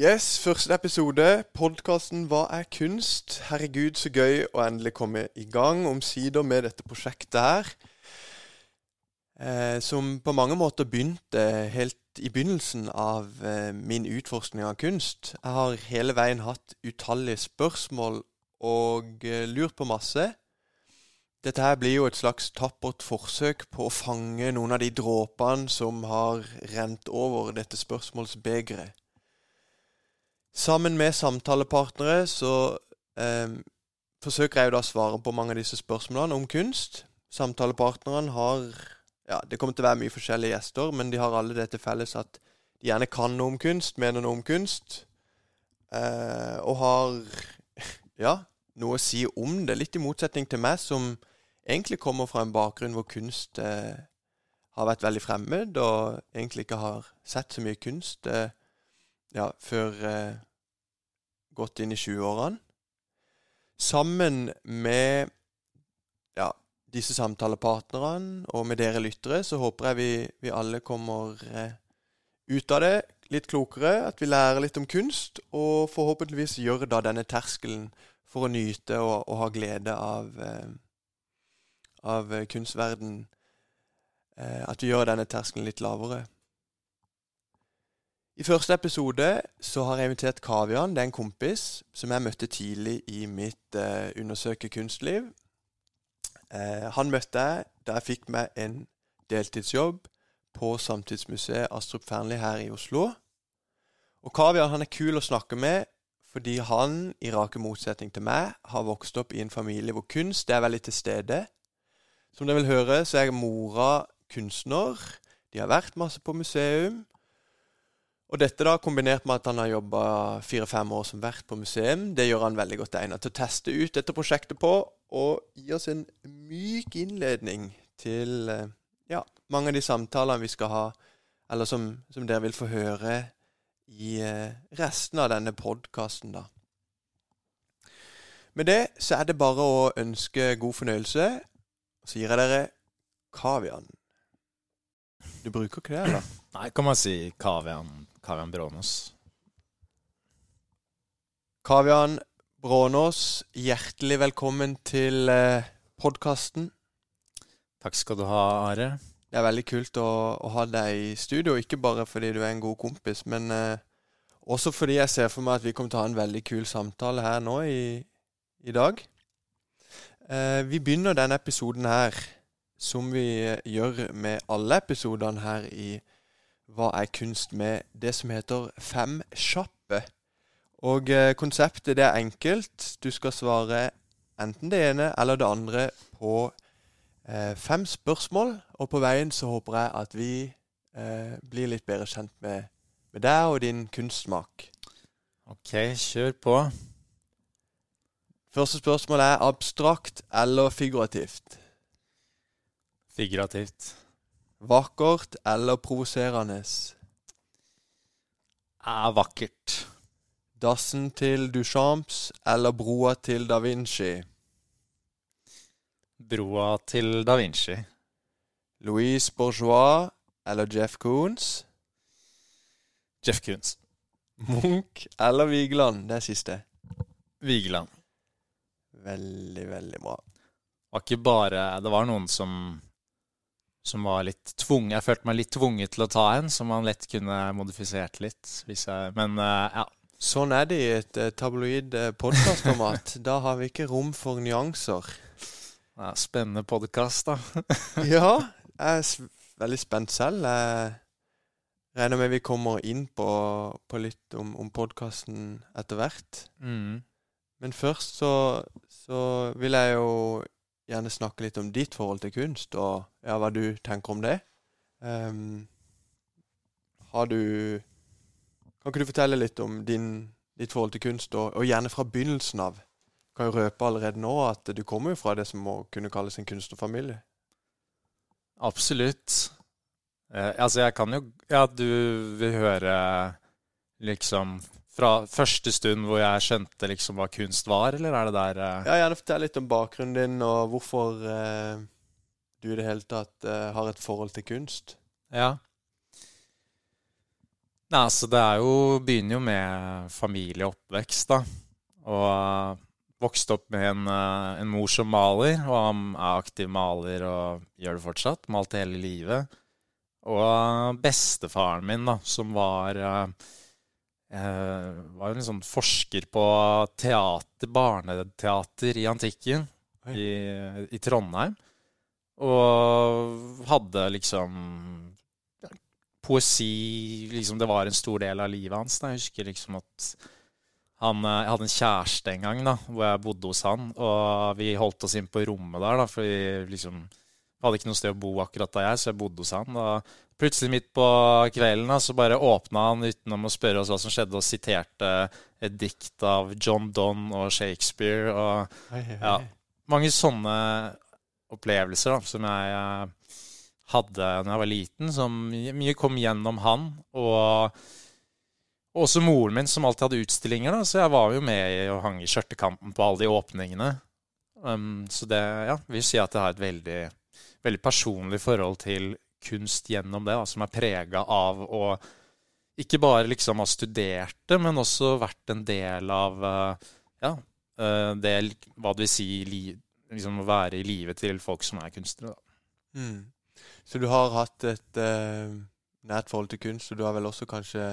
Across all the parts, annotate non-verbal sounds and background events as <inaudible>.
Yes, første episode. Podkasten 'Hva er kunst?' Herregud, så gøy å endelig komme i gang omsider med dette prosjektet her. Eh, som på mange måter begynte helt i begynnelsen av eh, min utforskning av kunst. Jeg har hele veien hatt utallige spørsmål og eh, lurt på masse. Dette her blir jo et slags tappert forsøk på å fange noen av de dråpene som har rent over dette spørsmålsbegeret. Sammen med samtalepartnere så eh, forsøker jeg jo da å svare på mange av disse spørsmålene om kunst. Samtalepartnerne har ja, Det kommer til å være mye forskjellige gjester, men de har alle det til felles at de gjerne kan noe om kunst, mener noe om kunst, eh, og har <laughs> ja, noe å si om det. Litt i motsetning til meg, som egentlig kommer fra en bakgrunn hvor kunst eh, har vært veldig fremmed, og egentlig ikke har sett så mye kunst eh, ja, før eh, godt inn i 20-årene. Sammen med ja, disse samtalepartnerne og med dere lyttere, så håper jeg vi, vi alle kommer eh, ut av det litt klokere. At vi lærer litt om kunst, og forhåpentligvis gjør da denne terskelen for å nyte og, og ha glede av, eh, av kunstverden eh, At vi gjør denne terskelen litt lavere. I første episode så har jeg invitert Kavian. Det er en kompis som jeg møtte tidlig i mitt eh, undersøke kunstliv. Eh, han møtte jeg da jeg fikk meg en deltidsjobb på Samtidsmuseet Astrup Fearnley her i Oslo. Og Kavian han er kul å snakke med fordi han, i rake motsetning til meg, har vokst opp i en familie hvor kunst er veldig til stede. Som dere vil høre, så er mora kunstner. De har vært masse på museum. Og dette da, kombinert med at han har jobba fire-fem år som vert på museum, det gjør han veldig godt egnet til å teste ut dette prosjektet på, og gi oss en myk innledning til eh, ja, mange av de samtalene vi skal ha, eller som, som dere vil få høre i eh, resten av denne podkasten, da. Med det så er det bare å ønske god fornøyelse. Og så gir jeg dere kavian. Du bruker ikke det, eller? Nei, kan man si kavian, kavian Brånås. Kavian Brånås, hjertelig velkommen til eh, podkasten. Takk skal du ha, Are. Det er veldig kult å, å, ha deg i studio, ikke bare fordi du er en god kompis, men eh, også fordi jeg ser for meg at vi kommer til å ha en veldig kul samtale her nå i, i dag. Eh, vi begynner denne episoden her, som vi gjør med alle episodene her i Hva er kunst? med det som heter Fem kjappe. Og eh, konseptet det er enkelt. Du skal svare enten det ene eller det andre på eh, fem spørsmål. Og på veien så håper jeg at vi eh, blir litt bedre kjent med, med deg og din kunstsmak. Ok, kjør på. Første spørsmål er abstrakt eller figurativt? Figurativt. Vakkert eller provoserende? Er vakkert. Dassen til Duchamps eller broa til da Vinci? Broa til da Vinci. Louise Bourgeois eller Jeff Koons? Jeff Koons. Munch eller Vigeland? Det er siste. Vigeland. Veldig, veldig bra. Var ikke bare Det var noen som som var litt tvunget Jeg følte meg litt tvunget til å ta en, som man lett kunne modifisert litt. Jeg, men uh, ja. Sånn er det i et uh, tabloid uh, podkastformat. <laughs> da har vi ikke rom for nyanser. Ja, spennende podkast, da. <laughs> ja, <laughs> jeg er veldig spent selv. Jeg regner med vi kommer inn på, på litt om, om podkasten etter hvert. Mm. Men først så, så vil jeg jo gjerne snakke litt om ditt forhold til kunst, og ja, hva du tenker om det. Um, har du Kan ikke du fortelle litt om din, ditt forhold til kunst, og, og, gjerne fra begynnelsen av? Kan jo røpe allerede nå at du kommer jo fra det som må kunne kalles en kunstnerfamilie. Absolutt. Eh, altså, jeg kan jo Ja, du vil høre liksom fra første stund hvor jeg skjønte liksom hva kunst var, eller er det der uh... Ja, Gjerne fortell litt om bakgrunnen din, og hvorfor uh, du i det hele tatt uh, har et forhold til kunst. Ja. Nei, altså det er jo Begynner jo med familieoppvekst, da. Og uh, vokste opp med en, uh, en, mor som maler, og han er aktiv maler og gjør det fortsatt. Malte hele livet. Og uh, bestefaren min, da, som var var jo en sånn forsker på teater, barneteater i antikken i, i Trondheim. Og hadde liksom poesi liksom, Det var en stor del av livet hans. Da. Jeg husker liksom at han, eh, Jeg hadde en kjæreste en gang da, hvor jeg bodde hos han. Og vi holdt oss inn på rommet der, da, for vi liksom hadde ikke noe sted å bo akkurat da jeg, så jeg bodde hos han. Og plutselig midt på kvelden så bare åpna han utenom å spørre oss hva som skjedde, og siterte et dikt av John Donne og Shakespeare. Og ja, mange sånne opplevelser da, som jeg eh, hadde da jeg var liten, som mye kom gjennom han. Og også moren min, som alltid hadde utstillinger, da, så jeg var jo med i og hang i skjørtekanten på alle de åpningene. Um, så det ja, vil si at jeg har et veldig, veldig personlig forhold til kunst gjennom det, da, som er prega av å ikke bare liksom ha studert det, men også vært en del av uh, ja, uh, det hva det vil si liksom å være i livet til folk som er kunstnere. Da. Mm. Så du har hatt et uh, nært forhold til kunst, og du har vel også kanskje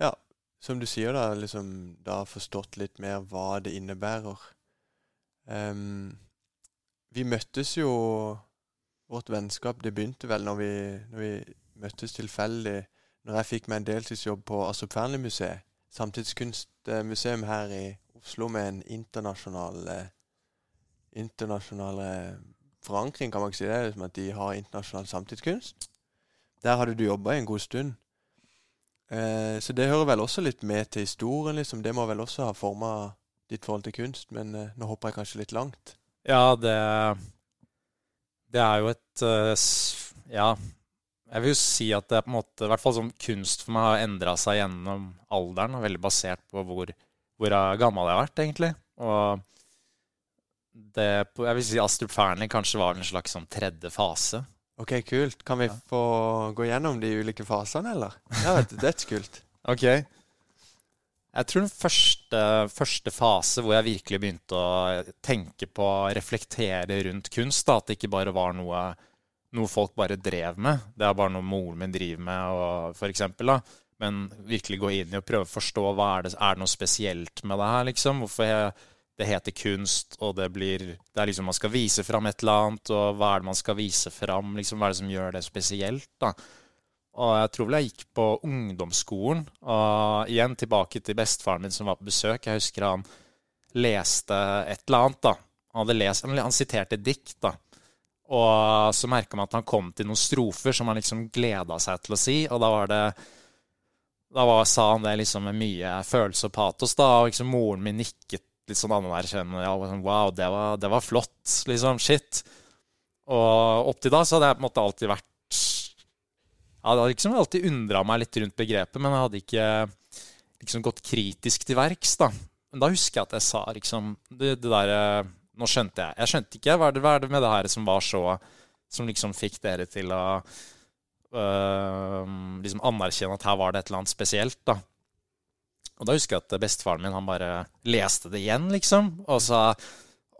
Ja, som du sier, da, liksom da forstått litt mer hva det innebærer. Um, vi møttes jo Vårt vennskap det begynte vel når vi, når vi møttes tilfeldig når jeg fikk meg en deltidsjobb på Astrup Fearnley-museet, samtidskunstmuseum her i Oslo med en internasjonal internasjonal forankring, kan man ikke si det, som at de har internasjonal samtidskunst. Der hadde du jobba en god stund. Eh, så det hører vel også litt med til historien, liksom. Det må vel også ha forma ditt forhold til kunst, men eh, nå hopper jeg kanskje litt langt. Ja, det Det er jo et uh, Ja. Jeg vil jo si at det er på en måte, i hvert fall sånn kunst for meg har endra seg gjennom alderen, og veldig basert på hvor, hvor gammel jeg har vært, egentlig. Og det, jeg vil si Astrup Fearnley kanskje var en slags sånn tredje fase. Ok, kult. Kan vi ja. få gå gjennom de ulike fasene, eller? Ja, det er Dødskult. <laughs> ok. Jeg tror den første, første, fase hvor jeg virkelig begynte å tenke på, reflektere rundt kunst, da, at det ikke bare var noe, noe folk bare drev med. Det er bare noe moren min driver med, og, for eksempel, da. Men virkelig gå inn i og prøve å forstå hva er det, er det noe spesielt med det her, liksom. Hvorfor jeg det heter kunst, og det blir Det er liksom man skal vise fram et eller annet, og hva er det man skal vise fram? Liksom, hva er det som gjør det spesielt, da? Og jeg tror vel jeg gikk på ungdomsskolen, og igjen tilbake til bestefaren min som var på besøk. Jeg husker han leste et eller annet, da. Han hadde lest Han siterte et dikt, da. Og så merka man at han kom til noen strofer som han liksom gleda seg til å si, og da var det da var, sa han det liksom med mye følelse og patos, da, og liksom moren min nikket litt sånn anerkjennende. Ja, sånn, wow, det var, det var, flott. Liksom, shit. Og opp til da så hadde jeg på en måte alltid vært Jeg hadde liksom alltid undra meg litt rundt begrepet, men jeg hadde ikke liksom gått kritisk til verks, da. Men da husker jeg at jeg sa liksom det, det derre Nå skjønte jeg. Jeg skjønte ikke hva er, det, hva er det med det her som var så Som liksom fikk dere til å øh, liksom anerkjenne at her var det et eller annet spesielt, da. Og da husker jeg at bestefaren min han bare leste det igjen, liksom. Og sa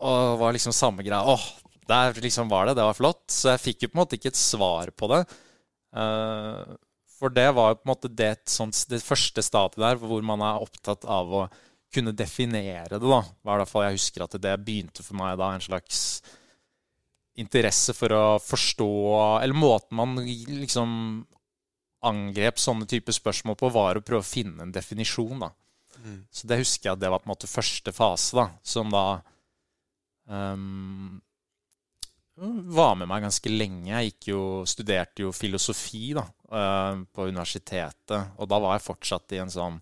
Og var liksom samme greia. Åh, der liksom var det. Det var flott. Så jeg fikk jo på en måte ikke et svar på det. Uh, for det var jo på en måte det, sånt, det første stadiet der hvor man er opptatt av å kunne definere det, da. Hva i hvert fall jeg husker at det begynte for meg da, en slags interesse for å forstå Eller måten man liksom angrep sånne typer spørsmål på, var å prøve å finne en definisjon. da. Mm. Så det husker jeg at det var på en måte første fase, da, som da um, var med meg ganske lenge. Jeg jo, studerte jo filosofi da, uh, på universitetet, og da var jeg fortsatt i en sånn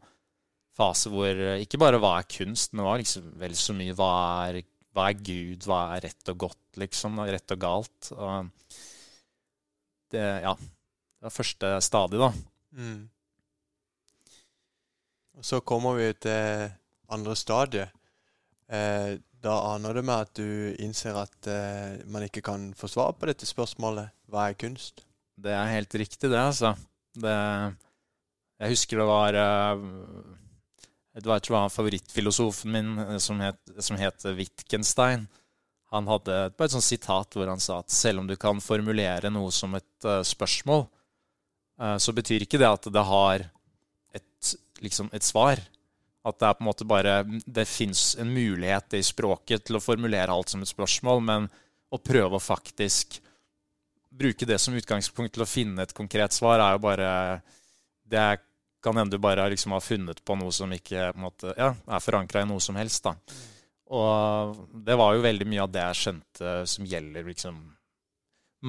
fase hvor ikke bare hva er kunst, men det var liksom vel så mye hva er, hva er Gud, hva er rett og godt, liksom. Rett og galt. Og det, ja, det var første stadiet, da. Mm. Og så kommer vi til andre stadiet. Eh, da aner det meg at du innser at eh, man ikke kan få svar på dette spørsmålet. Hva er kunst? Det er helt riktig, det, altså. Det, Jeg husker det var uh, Det var, jeg tror det var favorittfilosofen min som het, som het Wittgenstein. Han hadde bare et sånt sitat hvor han sa at selv om du kan formulere noe som et uh, spørsmål, uh, så betyr ikke det at det har et, liksom et svar. At det er på en måte bare Det fins en mulighet i språket til å formulere alt som et spørsmål, men å prøve å faktisk bruke det som utgangspunkt til å finne et konkret svar, er jo bare Det kan hende du bare liksom har funnet på noe som ikke måte, ja, er forankra i noe som helst. da. Og det var jo veldig mye av det jeg skjønte som gjelder liksom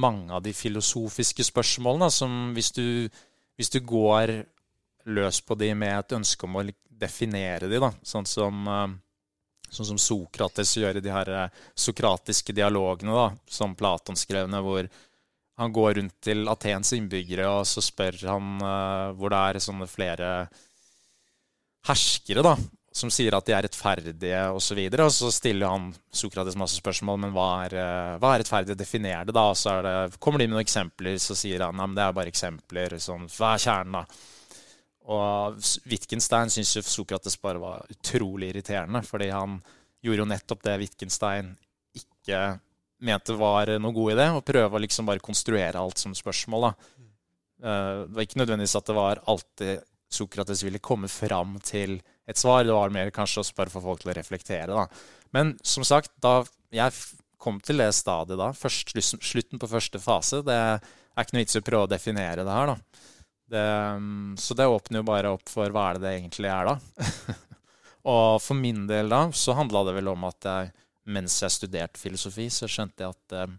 mange av de filosofiske spørsmålene. Som hvis du, hvis du går løs på de med et ønske om å definere de, da, sånn som, eh, sånn som Sokrates gjør i de her eh, sokratiske dialogene da, som Platon skrev ned, hvor han går rundt til Atens innbyggere, og så spør han uh, hvor det er sånne flere herskere da, som sier at de er rettferdige osv. Og, så og så stiller han Sokrates masse spørsmål, men hva er, uh, hva er rettferdig? Definer det, da. Og så det, kommer de med noen eksempler, så sier han at det er bare eksempler. Sånn, hva er kjernen, da? Og Wittgenstein syns jo Sokrates bare var utrolig irriterende, fordi han gjorde jo nettopp det Wittgenstein ikke mente var noe god idé, å prøve å liksom bare konstruere alt som spørsmål. da. Eh, det var ikke nødvendigvis at det var alltid Sokrates ville komme fram til et svar. Det var mer kanskje også bare for folk til å reflektere. da. Men som sagt, da jeg kom til det stadiet da, først, slutten på første fase, det er ikke noe vits i å prøve å definere det her. da. Det, mm, så det åpner jo bare opp for hva er det det egentlig er, da. <laughs> og for min del da, så handla det vel om at jeg mens jeg studerte filosofi, så skjønte jeg at eh,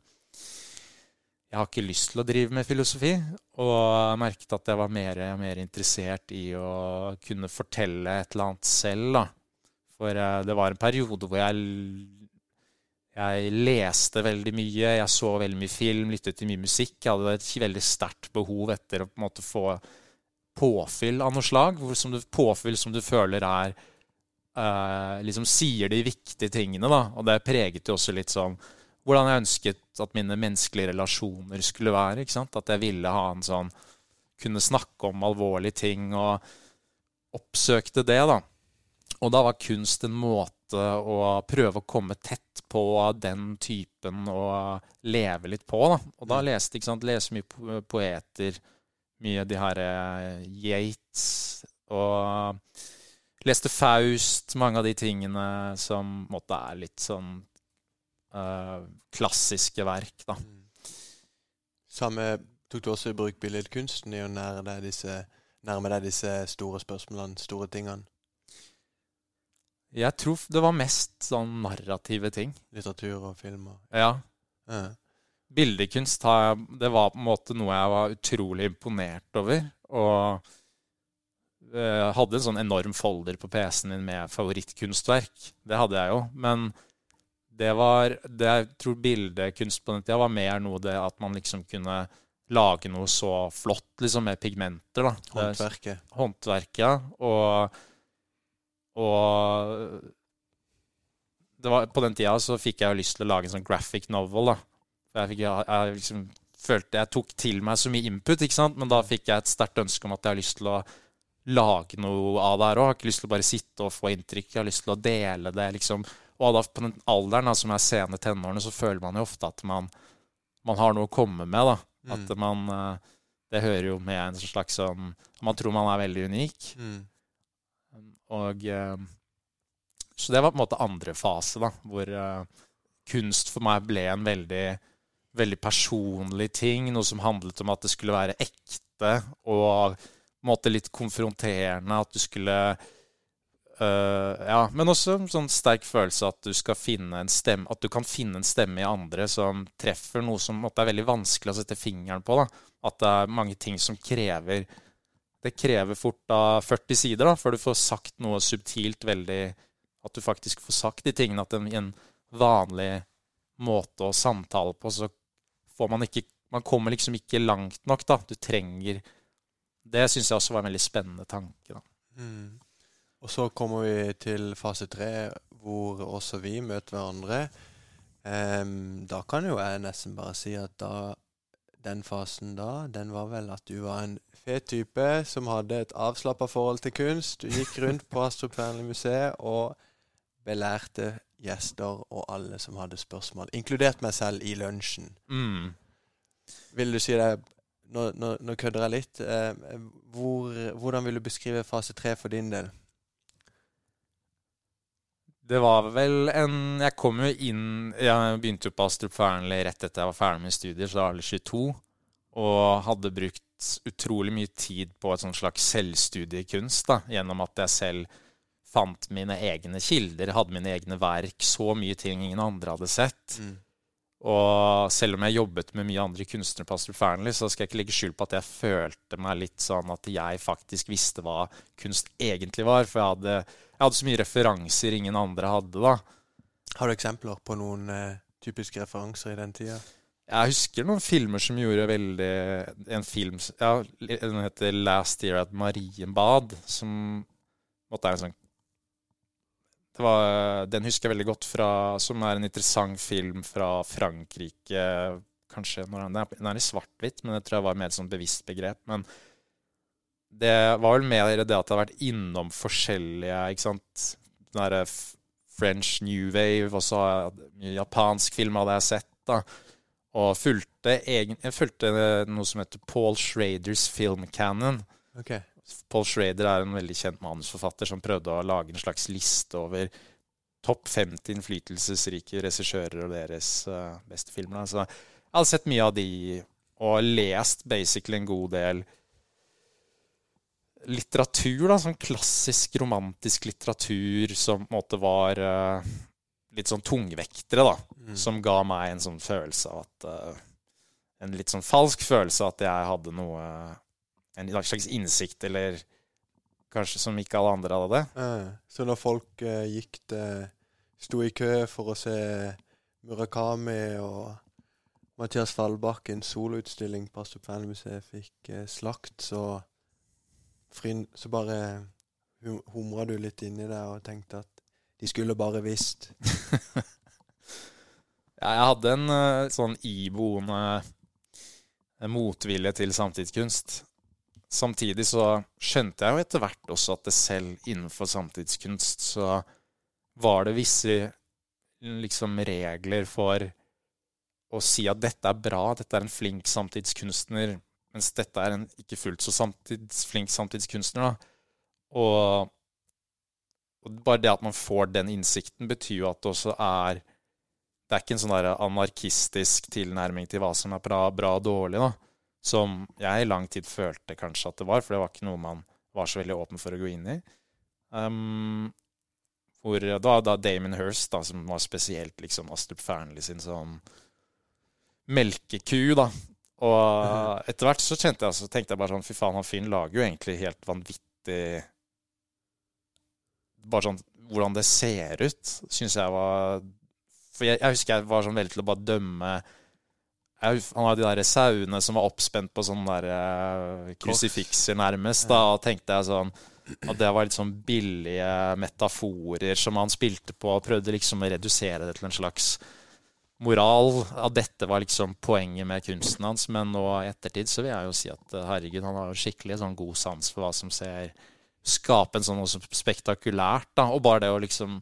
jeg har ikke lyst til å drive med filosofi. Og jeg merket at jeg var mer mer interessert i å kunne fortelle et eller annet selv. Da. For eh, det var en periode hvor jeg, jeg leste veldig mye, jeg så veldig mye film, lyttet til mye musikk. Jeg hadde et veldig sterkt behov etter å på en måte få påfyll av noe slag. Som du, påfyll som du føler er eh, liksom sier de viktige tingene. da, Og det preget jo også litt sånn hvordan jeg ønsket at mine menneskelige relasjoner skulle være. ikke sant? At jeg ville ha en sånn Kunne snakke om alvorlige ting og oppsøkte det, da. Og da var kunst en måte å prøve å komme tett på den typen og leve litt på. da. Og da leste ikke sant, lese mye poeter, mye de her uh, Yates og Leste Faust, mange av de tingene som måtte er litt sånn uh, klassiske verk, da. Mm. Samme tok du også i bruk billedkunsten i å nærme deg disse, nærme deg disse store spørsmålene, store tingene? Jeg tror det var mest sånn narrative ting. Litteratur og film og Ja. ja. Bildekunst det var på en måte noe jeg var utrolig imponert over. Og eh, hadde en sånn enorm folder på PC-en min med favorittkunstverk. Det hadde jeg jo. Men det var det Jeg tror bildekunst på den tida var mer noe det at man liksom kunne lage noe så flott liksom med pigmenter. da. Håndverket. Håndverket, ja. Og, og var, På den tida så fikk jeg jo lyst til å lage en sånn graphic novel. da. Jeg, fikk, jeg, jeg liksom følte jeg tok til meg så mye input, ikke sant? men da fikk jeg et sterkt ønske om at jeg har lyst til å lage noe av det her òg. Har ikke lyst til å bare sitte og få inntrykk. Jeg har lyst til å dele det. liksom. Og da på den alderen da, som er sene tenårene, så føler man jo ofte at man, man har noe å komme med. da. Mm. At man eh, Det hører jo med en slags sånn Man tror man er veldig unik. Mm. Og eh, Så det var på en måte andre fase, da, hvor uh, kunst for meg ble en veldig, veldig personlig ting. Noe som handlet om at det skulle være ekte. og på en måte litt konfronterende. At du skulle uh, Ja, men også en sånn sterk følelse at du skal finne en stemme At du kan finne en stemme i andre som treffer noe som måtte, er veldig vanskelig å sette fingeren på. da. At det er mange ting som krever Det krever fort da 40 sider da, før du får sagt noe subtilt veldig At du faktisk får sagt de tingene. At i en vanlig måte å samtale på, så får man ikke Man kommer liksom ikke langt nok, da. Du trenger det syns jeg også var en veldig spennende tanke. Mm. Og så kommer vi til fase tre, hvor også vi møter hverandre. Um, da kan jo jeg nesten bare si at da den fasen da, den var vel at du var en fet type som hadde et avslappa forhold til kunst. Du gikk rundt på Astrup Fearnley-museet og belærte gjester og alle som hadde spørsmål, inkludert meg selv, i lunsjen. Mm. Vil du si det Nå, nå, nå kødder jeg litt. Eh, hvor, hvordan vil du beskrive fase tre for din del? Det var vel en Jeg kom jo inn Jeg begynte jo på Astrup Fearnley rett etter jeg var ferdig med studier, så da var jeg 22. Og hadde brukt utrolig mye tid på et sånt slags selvstudiekunst, da, Gjennom at jeg selv fant mine egne kilder, hadde mine egne verk. Så mye ting ingen andre hadde sett. Mm. Og selv om jeg jobbet med mye andre kunstnere på Astrup Fearnley, så skal jeg ikke legge skyld på at jeg følte meg litt sånn at jeg faktisk visste hva kunst egentlig var. For jeg hadde, jeg hadde så mye referanser ingen andre hadde, da. Har du eksempler på noen eh, typiske referanser i den tida? Jeg husker noen filmer som gjorde veldig En film ja, Den heter 'Last Year at Marienbad', som måtte være en sånn var, Den husker jeg veldig godt fra Som er en interessant film fra Frankrike. Kanskje når den den er i svart-hvitt, men det tror jeg var mer et sånn bevisst begrep. Men det var vel mer det at jeg har vært innom forskjellige ikke sant, Den derre French New Wave, og så japansk film hadde jeg sett. da og fulgte, egen, jeg fulgte noe som heter Paul Schraders Film Cannon. Ok. Paul Schrader er en veldig kjent manusforfatter som prøvde å lage en slags liste over topp 50 innflytelsesrike regissører og deres uh, beste filmer. Så jeg har sett mye av de, og lest basically en god del litteratur. da, Sånn klassisk romantisk litteratur som på en måte var uh, litt sånn tungvektere, da. Mm. Som ga meg en sånn følelse av at uh, En litt sånn falsk følelse av at jeg hadde noe En slags innsikt, eller kanskje som ikke alle andre hadde det. Eh, så når folk uh, gikk til Sto i kø for å se Murakami og Mathias Fallbakkens soloutstilling på Astrup Fearnley-museet fikk uh, slakt, så frin, Så bare hum, humra du litt inni deg og tenkte at de skulle bare visst. <laughs> Ja, jeg hadde en uh, sånn iboende motvilje til samtidskunst. Samtidig så skjønte jeg jo etter hvert også at det selv innenfor samtidskunst så var det visse liksom regler for å si at dette er bra, dette er en flink samtidskunstner, mens dette er en ikke fullt så samtids, flink samtidskunstner. da. Og, og bare det at man får den innsikten, betyr jo at det også er Det er ikke en sånn anarkistisk tilnærming til hva som er bra, bra og dårlig, da som jeg i lang tid følte kanskje at det var, for det var ikke noe man var så veldig åpen for å gå inn i. Um, hvor da, da Damon Hirst, da, som var spesielt liksom Astrup Fearnley sin sånn melkeku, da. Og etter hvert så jeg, så tenkte jeg bare sånn Fy faen, han Finn lager jo egentlig helt vanvittig Bare sånn hvordan det ser ut, syns jeg var For jeg, jeg husker jeg var sånn veldig til å bare dømme han hadde de der sauene som var oppspent på sånne der uh, krusifikser, nærmest. Da og tenkte jeg sånn at det var litt sånn billige metaforer som han spilte på, og prøvde liksom å redusere det til en slags moral. At dette var liksom poenget med kunsten hans. Men nå i ettertid så vil jeg jo si at herregud, han har skikkelig sånn god sans for hva som ser Skape en sånn noe spektakulært, da. Og bare det å liksom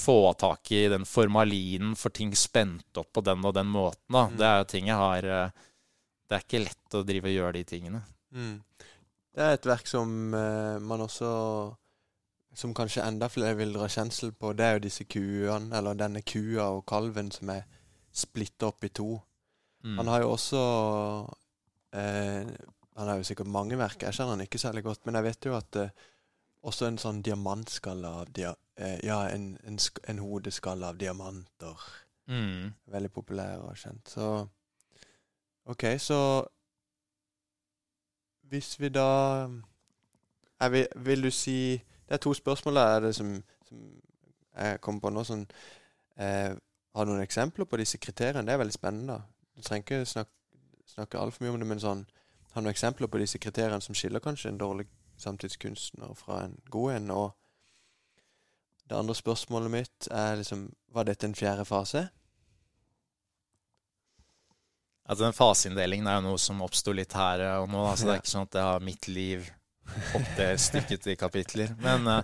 få tak i den formalinen for ting spent opp på den og den måten. Da. Mm. Det er jo ting jeg har Det er ikke lett å drive og gjøre de tingene. Mm. Det er et verk som eh, man også Som kanskje enda flere vil dra kjensel på. Det er jo disse kuene, eller denne kua og kalven som er splitta opp i to. Mm. Han har jo også eh, Han har jo sikkert mange verk. Jeg kjenner han ikke særlig godt, men jeg vet jo at eh, også en sånn diamantskalle av dia eh, Ja, en, en, en hodeskalle av diamanter. Mm. Veldig populær og kjent. Så OK, så Hvis vi da jeg vil, vil du si Det er to spørsmål der er som, som jeg kommer på nå. Sånn, eh, har du noen eksempler på disse kriteriene? Det er veldig spennende. Du trenger ikke snakke, snakke altfor mye om det, men sånn, har du noen eksempler på disse kriteriene som skiller kanskje en dårlig samtidskunstner fra en god en? Og det andre spørsmålet mitt er liksom Var dette en fjerde fase? Altså, den faseinndelingen er jo noe som oppsto litt her og nå. Altså, det er <laughs> ikke sånn at jeg har mitt liv oppdelt stykket i kapitler. Men uh,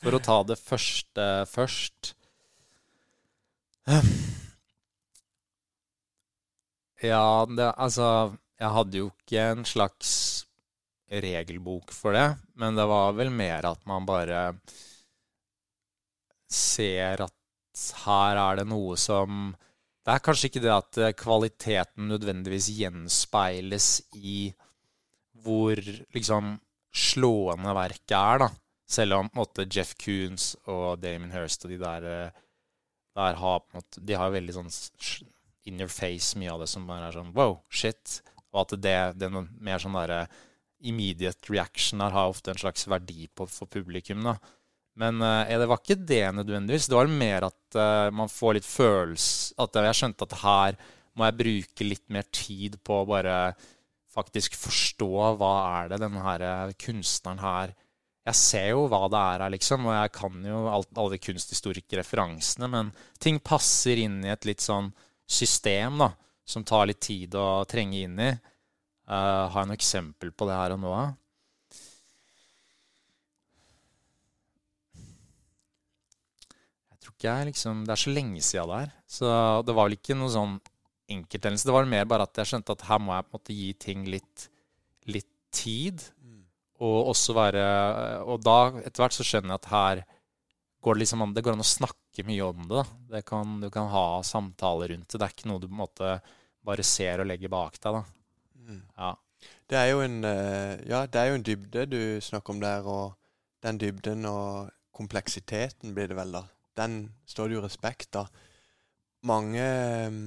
for å ta det første først Ja, det, altså Jeg hadde jo ikke en slags regelbok for det, men det var vel mer at man bare ser at her er det noe som det er kanskje ikke det at eh, kvaliteten nødvendigvis gjenspeiles i hvor liksom slående verket er, da. Selv om måte, Jeff Koons og Damon Hirst og de der, eh, der har på en måte, De har veldig sånn in your face, mye av det som bare er sånn wow, shit. Og at det, det er mer sånn derre immediate reaction her har ofte en slags verdi på, for publikum. da. Men uh, det var ikke det nødvendigvis. Det var mer at uh, man får litt følelse At jeg skjønte at her må jeg bruke litt mer tid på å bare faktisk forstå hva er det denne her eh, kunstneren her Jeg ser jo hva det er her, liksom, og jeg kan jo alt, alle de kunsthistoriske referansene, men ting passer inn i et litt sånn system da, som tar litt tid å trenge inn i. Uh, har jeg noe eksempel på det her og nå? Ikke jeg liksom Det er så lenge siden det er. Så det var vel ikke noe sånn enkelthendelse. Det var mer bare at jeg skjønte at her må jeg på en måte gi ting litt, litt tid. Mm. Og også være Og da etter hvert så skjønner jeg at her går det liksom an Det går an å snakke mye om det. det kan, du kan ha samtaler rundt det. Det er ikke noe du på en måte bare ser og legger bak deg. da. Mm. Ja. Det er jo en eh, Ja, det er jo en dybde du snakker om der, og den dybden og kompleksiteten blir det vel, da den står det jo respekt av. Mange eh,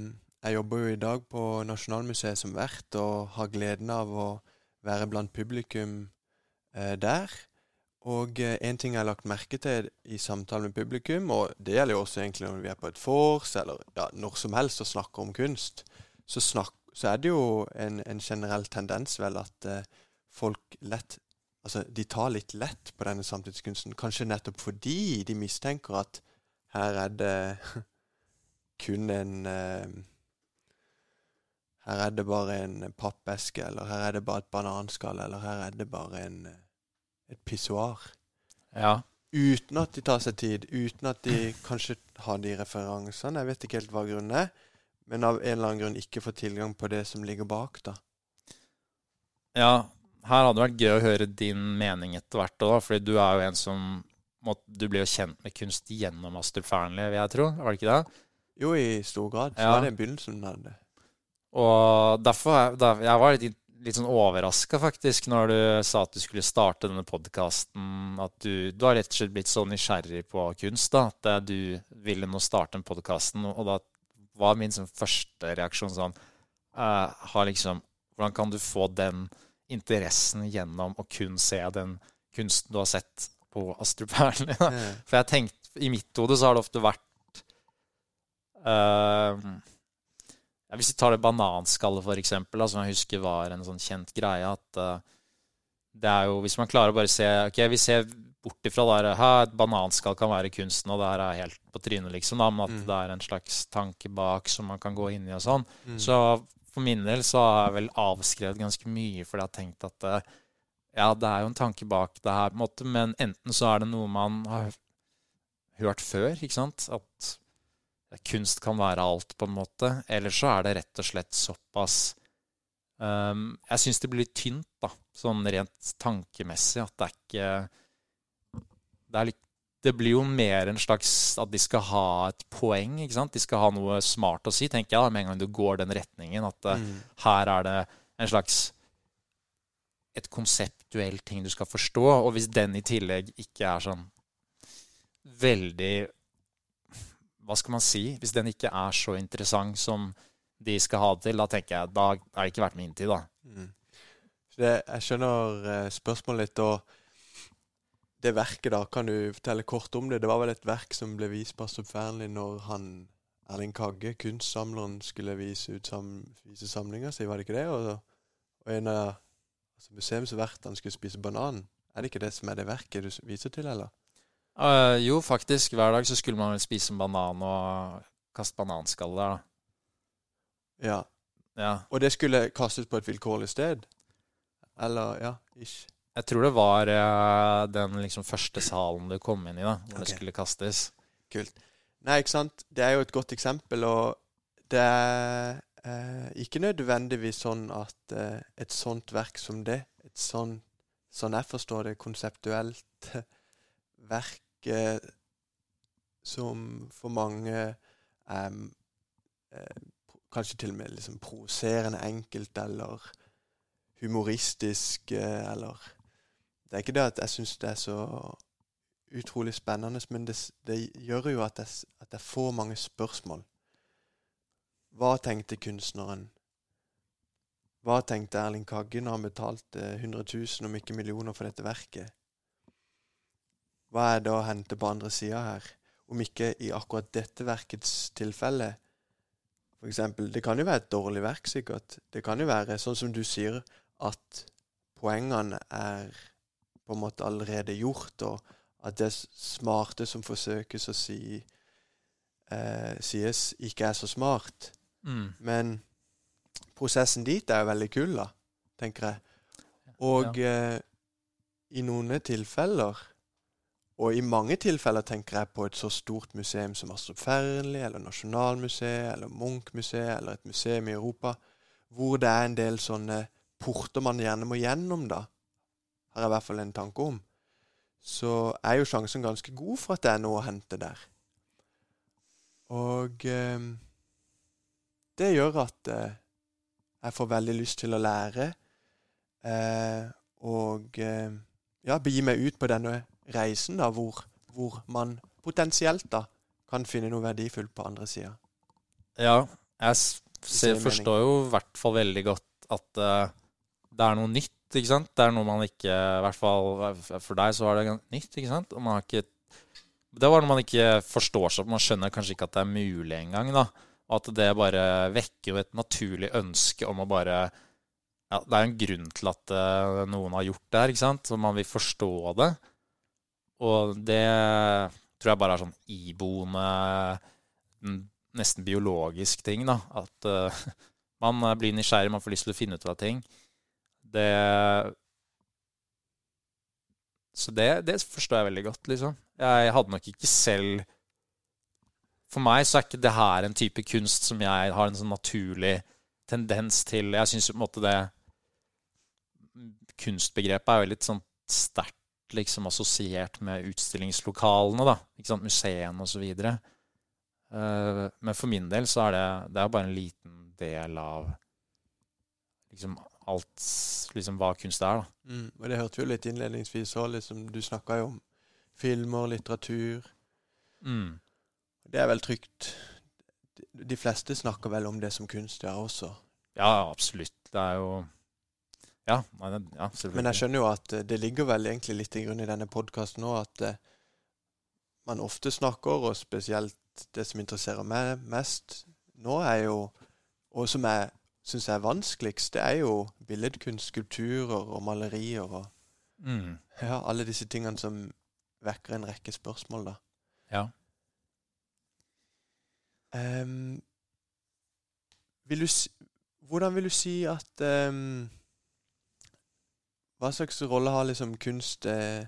Jeg jobber jo i dag på Nasjonalmuseet som vert og har gleden av å være blant publikum eh, der. Og eh, en ting jeg har lagt merke til i samtale med publikum, og det gjelder jo også egentlig når vi er på et vors, eller ja, når som helst og snakker om kunst, så, snak, så er det jo en, en, generell tendens vel at eh, folk lett Altså, de tar litt lett på denne samtidskunsten, kanskje nettopp fordi de mistenker at her er det <laughs> kun en uh, Her er det bare en pappeske, eller her er det bare et bananskall, eller her er det bare en, et pissoar. Ja. Uten at de tar seg tid, uten at de <laughs> kanskje har de referansene. Jeg vet ikke helt hva grunnen er, men av en eller annen grunn ikke får tilgang på det som ligger bak, da. Ja, her hadde det vært gøy å høre din mening etter hvert da, fordi du er jo en som du ble jo kjent med kunst gjennom Astrup Fearnley, vil jeg tro. Var det ikke det? Jo, i stor grad. Så ja. var det begynnelsen av det. Og derfor da, Jeg var litt, litt sånn overraska, faktisk, når du sa at du skulle starte denne podkasten. At du, du, har rett og slett blitt så nysgjerrig på kunst da, at eh, du ville nå starte den podkasten. Og da var min sånn, første reaksjon sånn uh, liksom, Hvordan kan du få den interessen gjennom å kun se den kunsten du har sett på Astrup Fearnley. Mm. For jeg tenkte, i mitt hode så har det ofte vært uh, ja, Hvis vi tar det bananskallet, for eksempel, som jeg husker var en sånn kjent greie, at uh, det er jo Hvis man klarer å bare se Ok, vi ser bort ifra der et bananskall kan være kunsten, og det her er helt på trynet, liksom, da, men at mm. det er en slags tanke bak som man kan gå inn i og sånn. Mm. Så for min del så har jeg vel avskrevet ganske mye fordi jeg har tenkt at uh, ja, det er jo en tanke bak det her, på en måte, men enten så er det noe man har hørt før, ikke sant, at kunst kan være alt, på en måte, eller så er det rett og slett såpass um, Jeg syns det blir litt tynt, da, sånn rent tankemessig, at det er ikke det, er litt, det blir jo mer en slags at de skal ha et poeng, ikke sant? De skal ha noe smart å si, tenker jeg, da, med en gang du går den retningen, at mm. her er det en slags et konseptuell ting du skal forstå. Og hvis den i tillegg ikke er sånn veldig Hva skal man si? Hvis den ikke er så interessant som de skal ha det til, da tenker jeg da er det ikke verdt min tid, da. Mm. Det, jeg skjønner uh, spørsmålet litt. Og det verket, da, kan du fortelle kort om det? Det var vel et verk som ble vist på Astrup Fearnley når han Erling Kagge, kunstsamleren, skulle vise, ut sam, vise samlinga si, var det ikke det? Og, og en av Altså Museumsvertene skulle spise banan. Er det ikke det som er det verket du viser til, eller? Uh, jo, faktisk. Hver dag så skulle man vel spise en banan og kaste bananskall der, da. Ja. Ja. Og det skulle kastes på et vilkårlig sted? Eller ja, ish. Jeg tror det var uh, den liksom første salen du kom inn i, da, hvor okay. det skulle kastes. Kult. Nei, ikke sant. Det er jo et godt eksempel, og det er eh, ikke nødvendigvis sånn at eh, et sånt verk som det, et sånn, sånn jeg forstår det, konseptuelt <laughs> verk eh, som for mange er eh, kanskje til og med liksom provoserende enkelt, eller humoristisk, eh, eller Det er ikke det at jeg syns det er så utrolig spennende, men det, det gjør jo at jeg, at jeg får mange spørsmål. Hva tenkte kunstneren? Hva tenkte Erling Kagge når han betalte 100 000, om ikke millioner, for dette verket? Hva er det å hente på andre sida her? Om ikke i akkurat dette verkets tilfelle. For eksempel, det kan jo være et dårlig verk, sikkert. Det kan jo være, sånn som du sier, at poengene er på en måte allerede gjort, og at det smarte som forsøkes å si eh, sies, ikke er så smart. Mm. Men prosessen dit er jo veldig kul, da, tenker jeg. Og eh, i noen tilfeller, og i mange tilfeller tenker jeg på et så stort museum som Astrup Fearnley, eller Nasjonalmuseet, eller Munch-museet, eller et museum i Europa, hvor det er en del sånne porter man gjerne må gjennom, da, har jeg i hvert fall en tanke om, så er jo sjansen ganske god for at det er noe å hente der. Og eh, det gjør at eh, jeg får veldig lyst til å lære. Eh, og eh, ja, begi meg ut på denne reisen, da, hvor, hvor man potensielt da kan finne noe verdifullt på andre sida. Ja, jeg ser, forstår jo i hvert fall veldig godt at uh, det er noe nytt, ikke sant? Det er noe man ikke I hvert fall for deg så var det nytt, ikke sant? Og man har ikke Det var noe man ikke forstår seg, Man skjønner kanskje ikke at det er mulig engang, da. Og at det bare vekker jo et naturlig ønske om å bare Ja, det er en grunn til at eh, noen har gjort det her, ikke sant? Så man vil forstå det. Og det tror jeg bare er sånn iboende nesten biologisk ting, da. At uh, <laughs> man blir nysgjerrig, man får lyst til å finne ut av ting. Det Så det, det forstår jeg veldig godt, liksom. Jeg hadde nok ikke selv For meg så er ikke det her en type kunst som jeg har en sånn naturlig tendens til Jeg syns på en måte det Kunstbegrepet er jo litt sånn sterkt liksom assosiert med utstillingslokalene, da. Ikke sant, museene og så videre. Eh, men for min del så er det, det er bare en liten del av liksom alt liksom hva kunst er, da. Mm, og det hørte vi jo litt innledningsvis òg, liksom, du snakka jo om filmer, litteratur. Mm. Det er vel trygt. De, fleste snakker vel om det som kunst, ja, også. Ja, absolutt. Det er jo Ja, nei, ja selvfølgelig. Men jeg skjønner jo at eh, det ligger vel egentlig litt i grunn i denne podkasten òg, at eh, man ofte snakker, og spesielt det som interesserer meg mest nå, er jo Og som jeg syns er vanskeligst, det er jo billedkunst, skulpturer og malerier og mm. ja, alle disse tingene som vekker en rekke spørsmål, da. Ja. Ehm, vil du hvordan vil du si at um, Hva slags rolle har liksom kunst uh,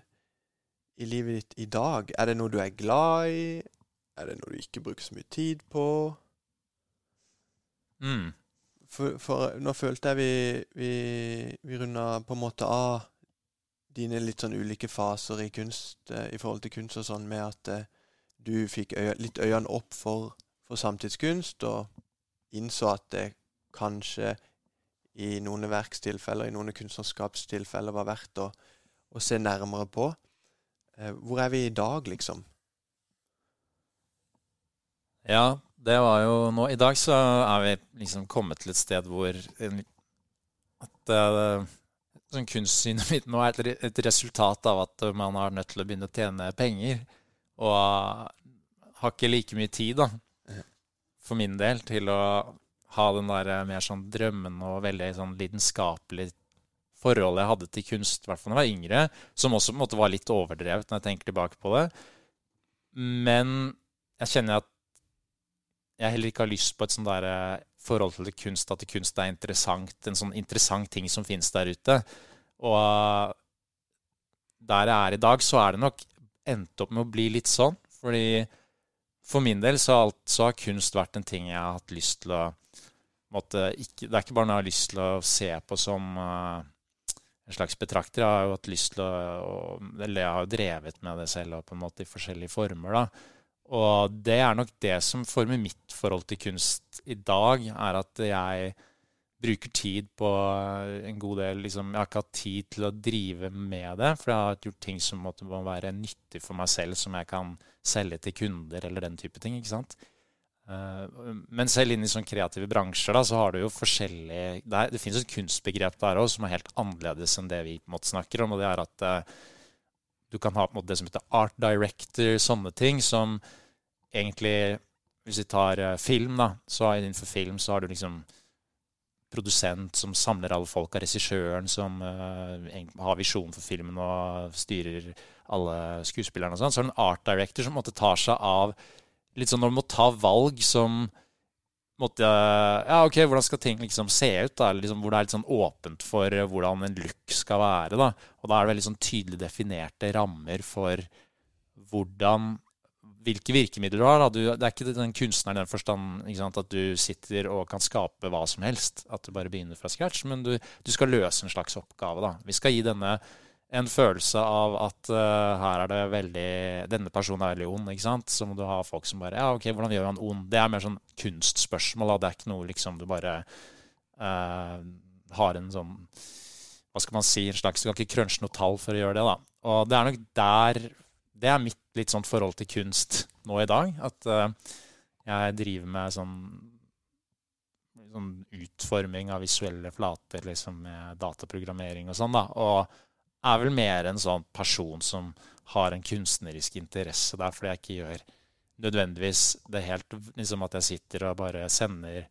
i livet ditt i dag? Er det noe du er glad i? Er det noe du ikke bruker så mye tid på? Mm. For, for nå følte jeg vi, vi, vi runda på en måte av dine litt sånn ulike faser i kunst eh, i forhold til kunst og sånn, med at eh, du fikk øye, litt øynene opp for, for samtidskunst, og innså at det kanskje i noen verkstilfeller, i noen kunstnerskapstilfeller, var verdt å, å se nærmere på. Eh, hvor er vi i dag, liksom? Ja, det var jo nå I dag så er vi liksom kommet til et sted hvor en, at uh, sånn kunstsynet mitt nå er et, et resultat av at man er nødt til å begynne å tjene penger. Og har ikke like mye tid, da, for min del, til å ha den der eh, mer sånn drømmende og veldig sånn lidenskapelig forholdet jeg hadde til kunst, i hvert fall da jeg var yngre, som også på en måte var litt overdrevet når jeg tenker tilbake på det. Men jeg kjenner at jeg heller ikke har lyst på et sånn der eh, forhold til kunst at kunst er interessant, en sånn interessant ting som finnes der ute. Og der jeg er i dag, så er det nok endt opp med å bli litt sånn. Fordi for min del så alt, så har kunst vært en ting jeg har hatt lyst til å måtte, ikke, Det er ikke bare noe jeg har lyst til å se på som uh, en slags betrakter. Jeg har jo hatt lyst til å, Eller jeg har drevet med det selv på en måte i forskjellige former. da. Og det er nok det som former mitt forhold til kunst i dag, er at jeg bruker tid på en god del liksom, Jeg har ikke hatt tid til å drive med det, for jeg har gjort ting som måtte, være nyttig for meg selv, som jeg kan selge til kunder eller den type ting. ikke sant? Uh, men selv inn i sånne kreative bransjer da, så har du jo forskjellig Det, det finnes et kunstbegrep der òg som er helt annerledes enn det vi på en måte snakker om. og det er at uh, du kan ha på en måte det som heter art director, sånne ting som egentlig Hvis vi tar uh, film, da, så innenfor film så har du liksom produsent som samler alle folka, regissøren som uh, har visjon for filmen og styrer alle skuespillerne og sånn. Så er det en art director som måtte ta seg av litt sånn når du må ta valg som måtte Ja, OK, hvordan skal ting liksom se ut? da, liksom, Hvor det er litt sånn åpent for hvordan en look skal være. da, Og da er det veldig sånn tydelig definerte rammer for hvordan hvilke virkemidler du har. Du, det er ikke den kunstneren i den forstand sant, at du sitter og kan skape hva som helst. At du bare begynner fra scratch. Men du, du skal løse en slags oppgave. Da. Vi skal gi denne en følelse av at uh, her er det veldig Denne personen er veldig ond. ikke sant? Så må du ha folk som bare Ja, OK, hvordan gjør han ond? Det er mer sånn kunstspørsmål. Da. Det er ikke noe liksom du bare uh, har en sånn Hva skal man si? en slags, Du kan ikke crunche noe tall for å gjøre det. da. Og det er nok der det er mitt litt sånn forhold til kunst nå i dag. At uh, jeg driver med sånn, sånn, utforming av visuelle flater liksom med dataprogrammering og sånn. da, Og er vel mer en sånn person som har en kunstnerisk interesse der, fordi jeg ikke gjør nødvendigvis det helt liksom at jeg sitter og bare sender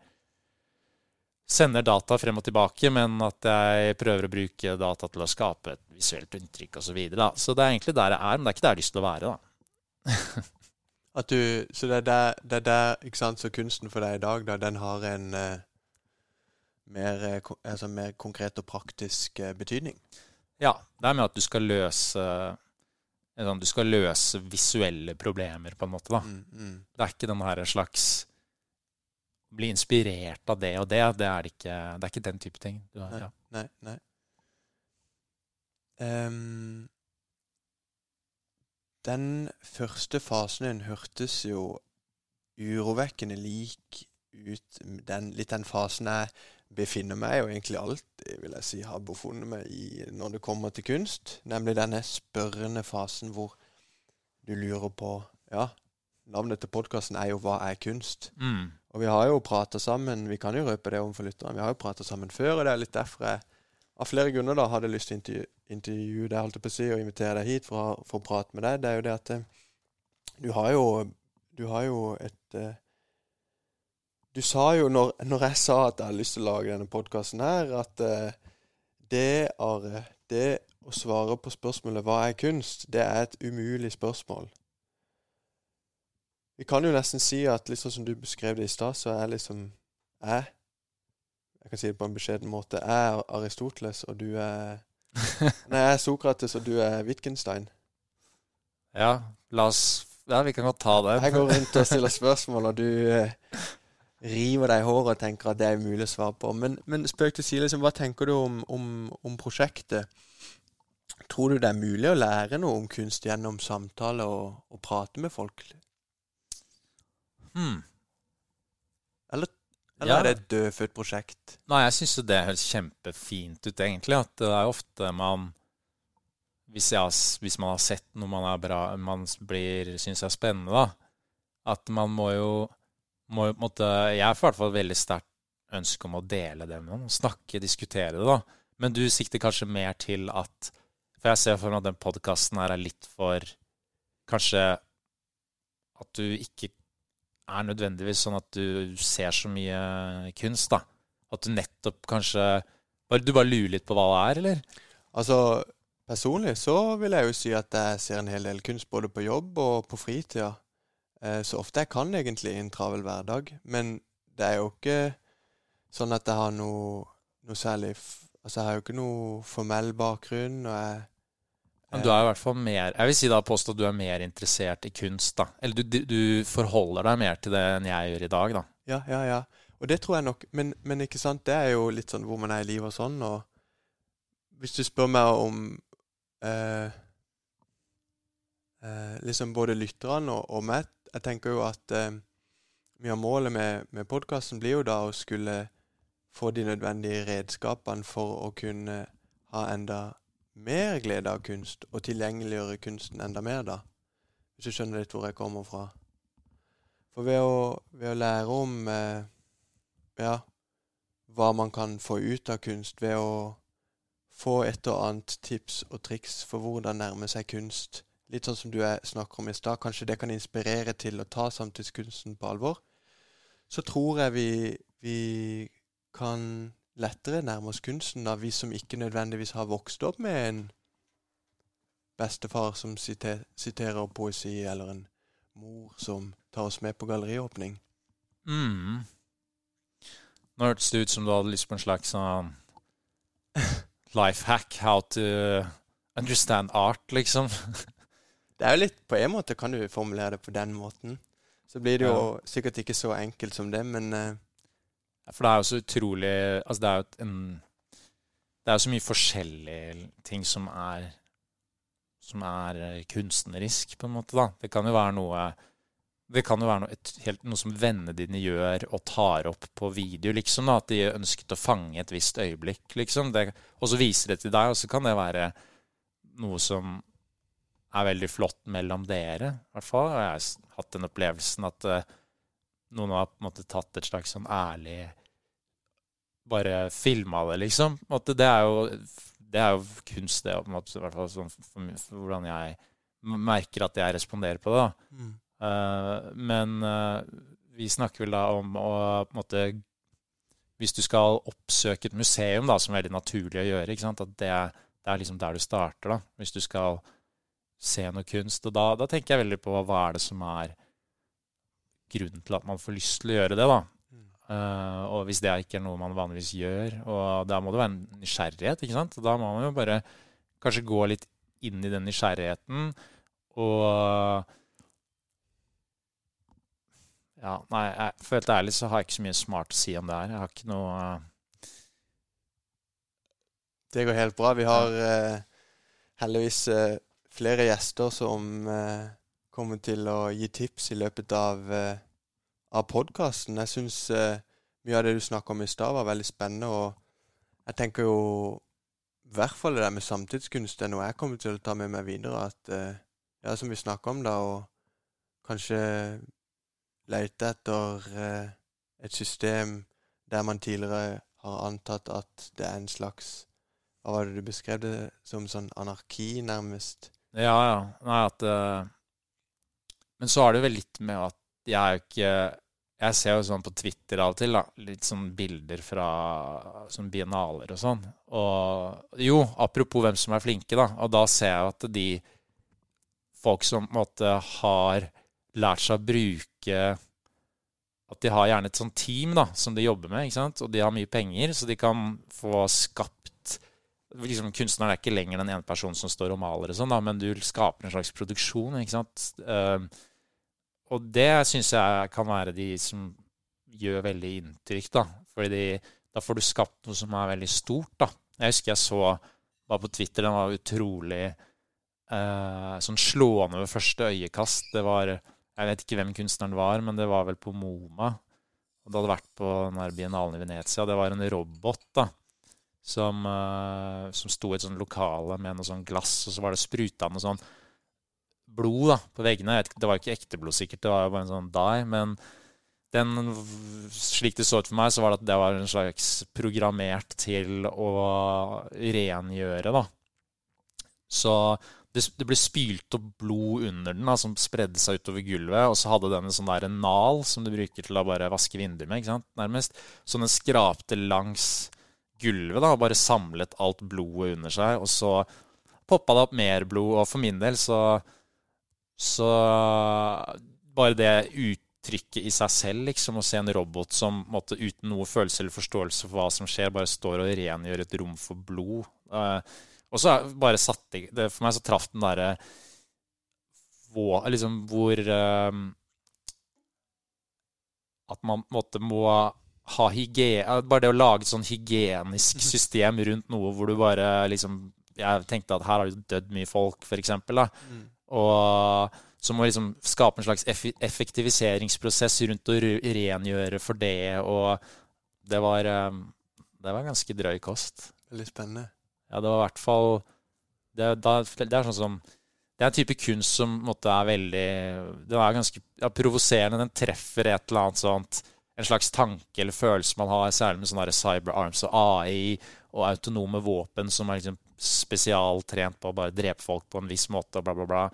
sender data frem og tilbake, men at jeg prøver å bruke data til å skape et visuelt inntrykk osv. Så, videre, så det er egentlig der jeg er, men det er ikke der jeg har lyst til å være. da. du, så det er der, det er der ikke sant, så kunsten for deg i dag, da, den har en uh, mer, uh, altså mer, konkret og praktisk uh, betydning? Ja. Det er med at du skal løse sånn, Du skal løse visuelle problemer, på en måte. da. Mm, mm. Det er ikke den her slags bli inspirert av det og det. Det er, ikke, det er ikke den type ting. Nei, ja. nei, nei. Um, den første fasen din hørtes jo urovekkende lik ut den, litt den fasen jeg befinner meg, og egentlig alltid vil jeg si har befunnet meg i når det kommer til kunst. Nemlig denne spørrende fasen hvor du lurer på Ja, navnet til podkasten er jo 'Hva er kunst?' Mm. Og vi har jo prata sammen, vi kan jo røpe det overfor lytterne, vi har jo prata sammen før, og det er litt derfor jeg av flere grunner da hadde lyst til å intervju, intervjue deg, holdt jeg på å si, og invitere deg hit for, for, å prate med deg. Det er jo det at eh, du har jo, du har jo et uh, Du sa jo, når, når, jeg sa at jeg hadde lyst til å lage denne podkasten her, at uh, det, Are, det å svare på spørsmålet 'Hva er kunst?' det er et umulig spørsmål. Vi kan jo nesten si at litt sånn som du beskrev det i stad, så er liksom jeg Jeg kan si det på en beskjeden måte. Jeg er Aristoteles, og du er <laughs> Nei, jeg er Sokrates, og du er Wittgenstein. Ja, la oss Ja, vi kan godt ta det. Jeg går rundt og stiller spørsmål, og du eh, river deg i håret og tenker at det er umulig å svare på. Men, men spøk til side, liksom, hva tenker du om, om, om, prosjektet? Tror du det er mulig å lære noe om kunst gjennom samtale og, og prate med folk? Hmm. Eller, eller ja. er det et dødfødt prosjekt? Nei, jeg syns det høres kjempefint ut, egentlig. At det er ofte man Hvis, jeg, hvis man har sett noe man, er bra, man blir, syns er spennende, da, at man må jo må, måtte, Jeg har i hvert fall veldig sterkt ønske om å dele det med noen. Snakke, diskutere det, da. Men du sikter kanskje mer til at For jeg ser for meg at den podkasten her er litt for Kanskje at du ikke er nødvendigvis sånn at du ser så mye kunst, da. At du nettopp kanskje Du bare lurer litt på hva det er, eller? Altså, personlig så vil jeg jo si at jeg ser en hel del kunst både på jobb og på fritida. Eh, så ofte jeg kan egentlig i en travel hverdag. Men det er jo ikke sånn at jeg har noe, noe særlig Altså, jeg har jo ikke noe formell bakgrunn, og jeg Men du er i hvert fall mer Jeg vil si da påstå at du er mer interessert i kunst, da. Eller du, du forholder deg mer til det enn jeg gjør i dag, da. Ja, ja, ja. Og det tror jeg nok. Men, men ikke sant, det er jo litt sånn hvor man er i livet og sånn. Og hvis du spør meg om eh, eh, liksom både lytterne og, og meg Jeg tenker jo at eh, mye av målet med, med podkasten blir jo da å skulle få de nødvendige redskapene for å kunne ha enda mer glede av kunst, og tilgjengeliggjøre kunsten enda mer, da. Hvis du skjønner litt hvor jeg kommer fra. For ved å, ved å lære om eh, ja, hva man kan få ut av kunst, ved å få et og annet tips og triks for hvordan nærme seg kunst, litt sånn som du er, snakker om i stad, kanskje det kan inspirere til å ta samtidskunsten på alvor, så tror jeg vi, vi kan lettere nærme oss kunsten, da, vi som ikke nødvendigvis har vokst opp med en bestefar som siter, siterer poesi, eller en mor som tar oss med på galleriåpning. Mm. Nå hørtes det ut som du hadde lyst på en slags sånn <laughs> life hack, how to understand art, liksom. <laughs> Det er jo litt På en måte kan du formulere det på den måten. Så blir det jo Ja. sikkert ikke så enkelt som det, men eh, For det er jo så utrolig Altså, det er jo en Det er jo så mye forskjellige ting som er Som er eh, kunstnerisk, på en måte, da. Det kan jo være noe det kan jo være noe, et, helt, noe som vennene dine gjør og tar opp på video, liksom. da, At de ønsket å fange et visst øyeblikk, liksom. Det, og så viser det til deg, og så kan det være noe som er veldig flott mellom dere, i hvert fall. Og jeg har hatt den opplevelsen at eh, noen har på en måte tatt et slags sånn ærlig Bare filma det, liksom. Det er jo det er jo kunst, det. på en måte, i hvert fall sånn for, for, for hvordan jeg merker at jeg responderer på det. da. mm. Uh, men uh, vi snakker vel da om å på en måte Hvis du skal oppsøke et museum, da, som er veldig naturlig å gjøre, ikke sant? at det, det er liksom der du starter. da, Hvis du skal se noe kunst. Og da, da tenker jeg veldig på hva er det som er grunnen til at man får lyst til å gjøre det. da. Mm. Uh, og hvis det ikke er noe man vanligvis gjør, og da må det være en nysgjerrighet, ikke sant? Da må man jo bare kanskje gå litt inn i den nysgjerrigheten og Ja, nei, jeg, for helt ærlig så har jeg ikke så mye smart å si om det her. Jeg har ikke noe uh... Det går helt bra. Vi har uh, heldigvis flere gjester som kommer til å gi tips i løpet av, eh, av podkasten. Jeg syns eh, mye av det du snakka om i stad, var veldig spennende. Og jeg tenker jo i hvert fall det der med samtidskunst er noe jeg kommer til å ta med meg videre. At eh, ja, som vi snakka om da, og kanskje lete etter et system der man tidligere har antatt at det er en slags Hva var det du beskrev det som? Sånn anarki, nærmest? Ja, ja. Nei, at eh, Men så er det vel litt med at jeg er jo ikke Jeg ser jo sånn på Twitter av og til, da. Litt sånn bilder fra sånn biennaler og sånn. Og jo, apropos hvem som er flinke, da. Og da ser jeg at de folk som på en måte har lært seg å bruke At de har gjerne et sånt team da, som de jobber med, ikke sant? og de har mye penger, så de kan få skapt liksom, Kunstneren er ikke lenger den ene personen som står og maler, og sånn da, men du skaper en slags produksjon. ikke sant? Eh, og det syns jeg kan være de som gjør veldig inntrykk, da. Fordi da får du skapt noe som er veldig stort, da. Jeg husker jeg så bare på Twitter, den var utrolig eh, sånn slående ved første øyekast. Det var Jeg vet ikke hvem kunstneren var, men det var vel på MoMA. Og det hadde vært på den biennalen i Venezia. Det var en robot da, som, eh, som sto i et sånt lokale med noe sånn glass, og så var det spruta noe sånn blod da, på veggene. Vet Det var ikke ekte blod, sikkert. Det var jo bare en sånn dye. Men den, slik det så ut for meg, så var det at det var en slags programmert til å rengjøre, da. Så det, det ble spylt opp blod under den, da, som spredde seg utover gulvet. Og så hadde den en sånn der nal som du bruker til å bare vaske vinduer med, ikke sant, nærmest. Så den skrapte langs gulvet da, og bare samlet alt blodet under seg. Og så poppa det opp mer blod, og for min del så Så bare det uttrykket i seg selv, liksom, å se en robot som måtte, uten noe følelse eller forståelse for hva som skjer, bare står og rengjør et rom for blod. Uh, og så bare satt det, For meg så traff den derre liksom, hvor uh, At man måtte må ha hygiene Bare det å lage et sånn hygienisk <laughs> system rundt noe hvor du bare liksom Jeg tenkte at her har det dødd mye folk, for eksempel. Da. Mm. Og som må liksom skape en slags effektiviseringsprosess rundt å rengjøre for det. Og det var, eh, det var ganske drøy kost. Veldig spennende. Ja, det var i hvert fall Det, det er sånn som det er en type kunst som måtte er veldig Den er ganske ja, provoserende. Den treffer et eller annet sånt En slags tanke eller følelse man har, særlig med sånne cyber arms og AI og autonome våpen som er liksom spesialtrent på å bare drepe folk på en viss måte og bla, bla, bla.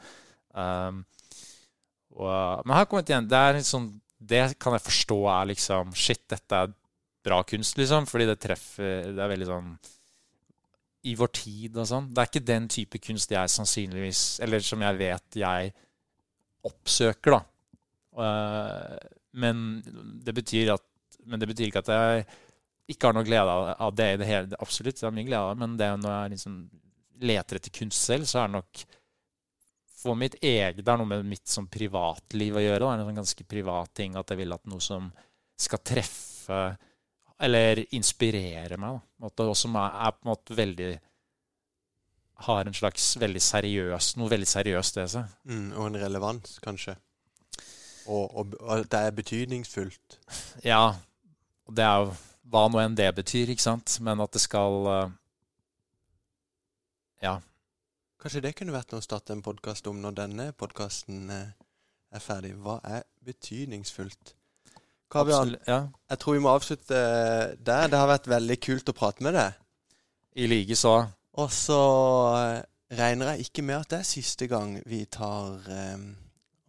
Um, og, men her kommet igjen, det er sånn, Det kan jeg forstå er liksom Shit, dette er bra kunst, liksom. Fordi det treffer Det er veldig sånn I vår tid og sånn. Det er ikke den type kunst jeg sannsynligvis Eller som jeg vet jeg oppsøker, da. Uh, men det betyr at Men det betyr ikke at jeg ikke har noe glede av det i det hele Absolutt, det er mye glede av det, men det når jeg liksom leter etter kunst selv, så er det nok for mitt eget Det er noe med mitt som privatliv å gjøre. Det er en sånn ganske privat ting at jeg vil at noe som skal treffe eller inspirere meg, da. og som er, er, på en måte veldig Har en slags veldig seriøs Noe veldig seriøst ved seg. Mm, og en relevans, kanskje. Og, og, og det er betydningsfullt. Ja. Og det er jo hva nå enn det betyr, ikke sant. Men at det skal eh, Ja Kanskje det kunne vært noe å starte en podkast om når denne podkasten eh, er ferdig. Hva er betydningsfullt? Kavian, ja. jeg tror vi må avslutte eh, der. Det har vært veldig kult å prate med deg. I like så. Og så regner jeg ikke med at det er siste gang vi tar um,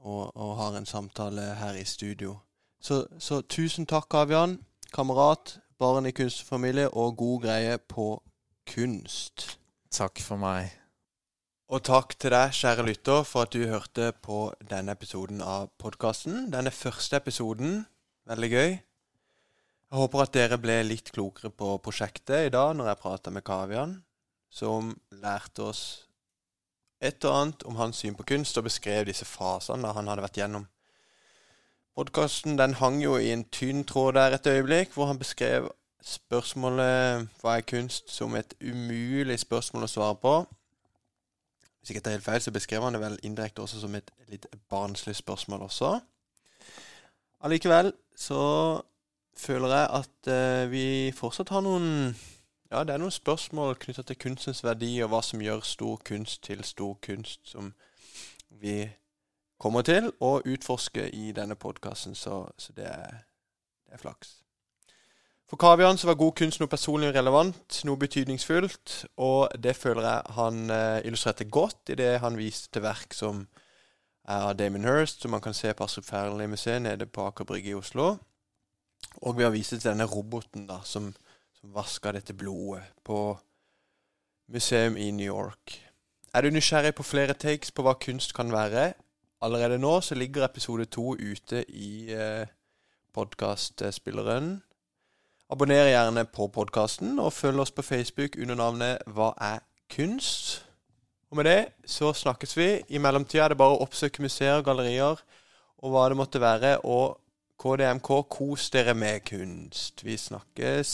og, og, har en samtale her i studio. Så, så tusen takk, Kavian. Kamerat, barn i kunstfamilie og god greie på kunst. Takk for meg. Og takk til deg, kjære lytter, for at du hørte på denne episoden av podkasten. Denne første episoden. Veldig gøy. Jeg håper at dere ble litt klokere på prosjektet i dag når jeg prata med Kavian, som lærte oss et og annet om hans syn på kunst, og beskrev disse fasene han hadde vært gjennom. Podkasten hang jo i en tynn tråd der et øyeblikk, hvor han beskrev spørsmålet 'Hva er kunst?' som et umulig spørsmål å svare på. Hvis ikke jeg tar helt feil, så beskrev han det vel indirekte også som et litt barnslig spørsmål også. Allikevel så føler jeg at uh, vi fortsatt har noen Ja, det er noen spørsmål knytta til kunstens verdi, og hva som gjør stor kunst til stor kunst, som vi kommer til å utforske i denne podkasten, så, så det, er, det er flaks. For Kavian så var god kunst noe personlig relevant, noe betydningsfullt, og det føler jeg han eh, illustrerte godt i det han viste til verk som er av Damon Hirst, som man kan se på Astrup Fearnley-museet nede på Aker Brygge i Oslo. Og vi har vist til denne roboten da, som, som vaska dette blodet på museum i New York. Er du nysgjerrig på flere takes på hva kunst kan være? Allerede nå så ligger episode to ute i eh, podkastspilleren. Abonner gjerne på podkasten, og følg oss på Facebook under navnet Hva er kunst? Og med det så snakkes vi. I mellomtida er det bare å oppsøke museer, gallerier og hva det måtte være. Og KDMK, kos dere med kunst. Vi snakkes.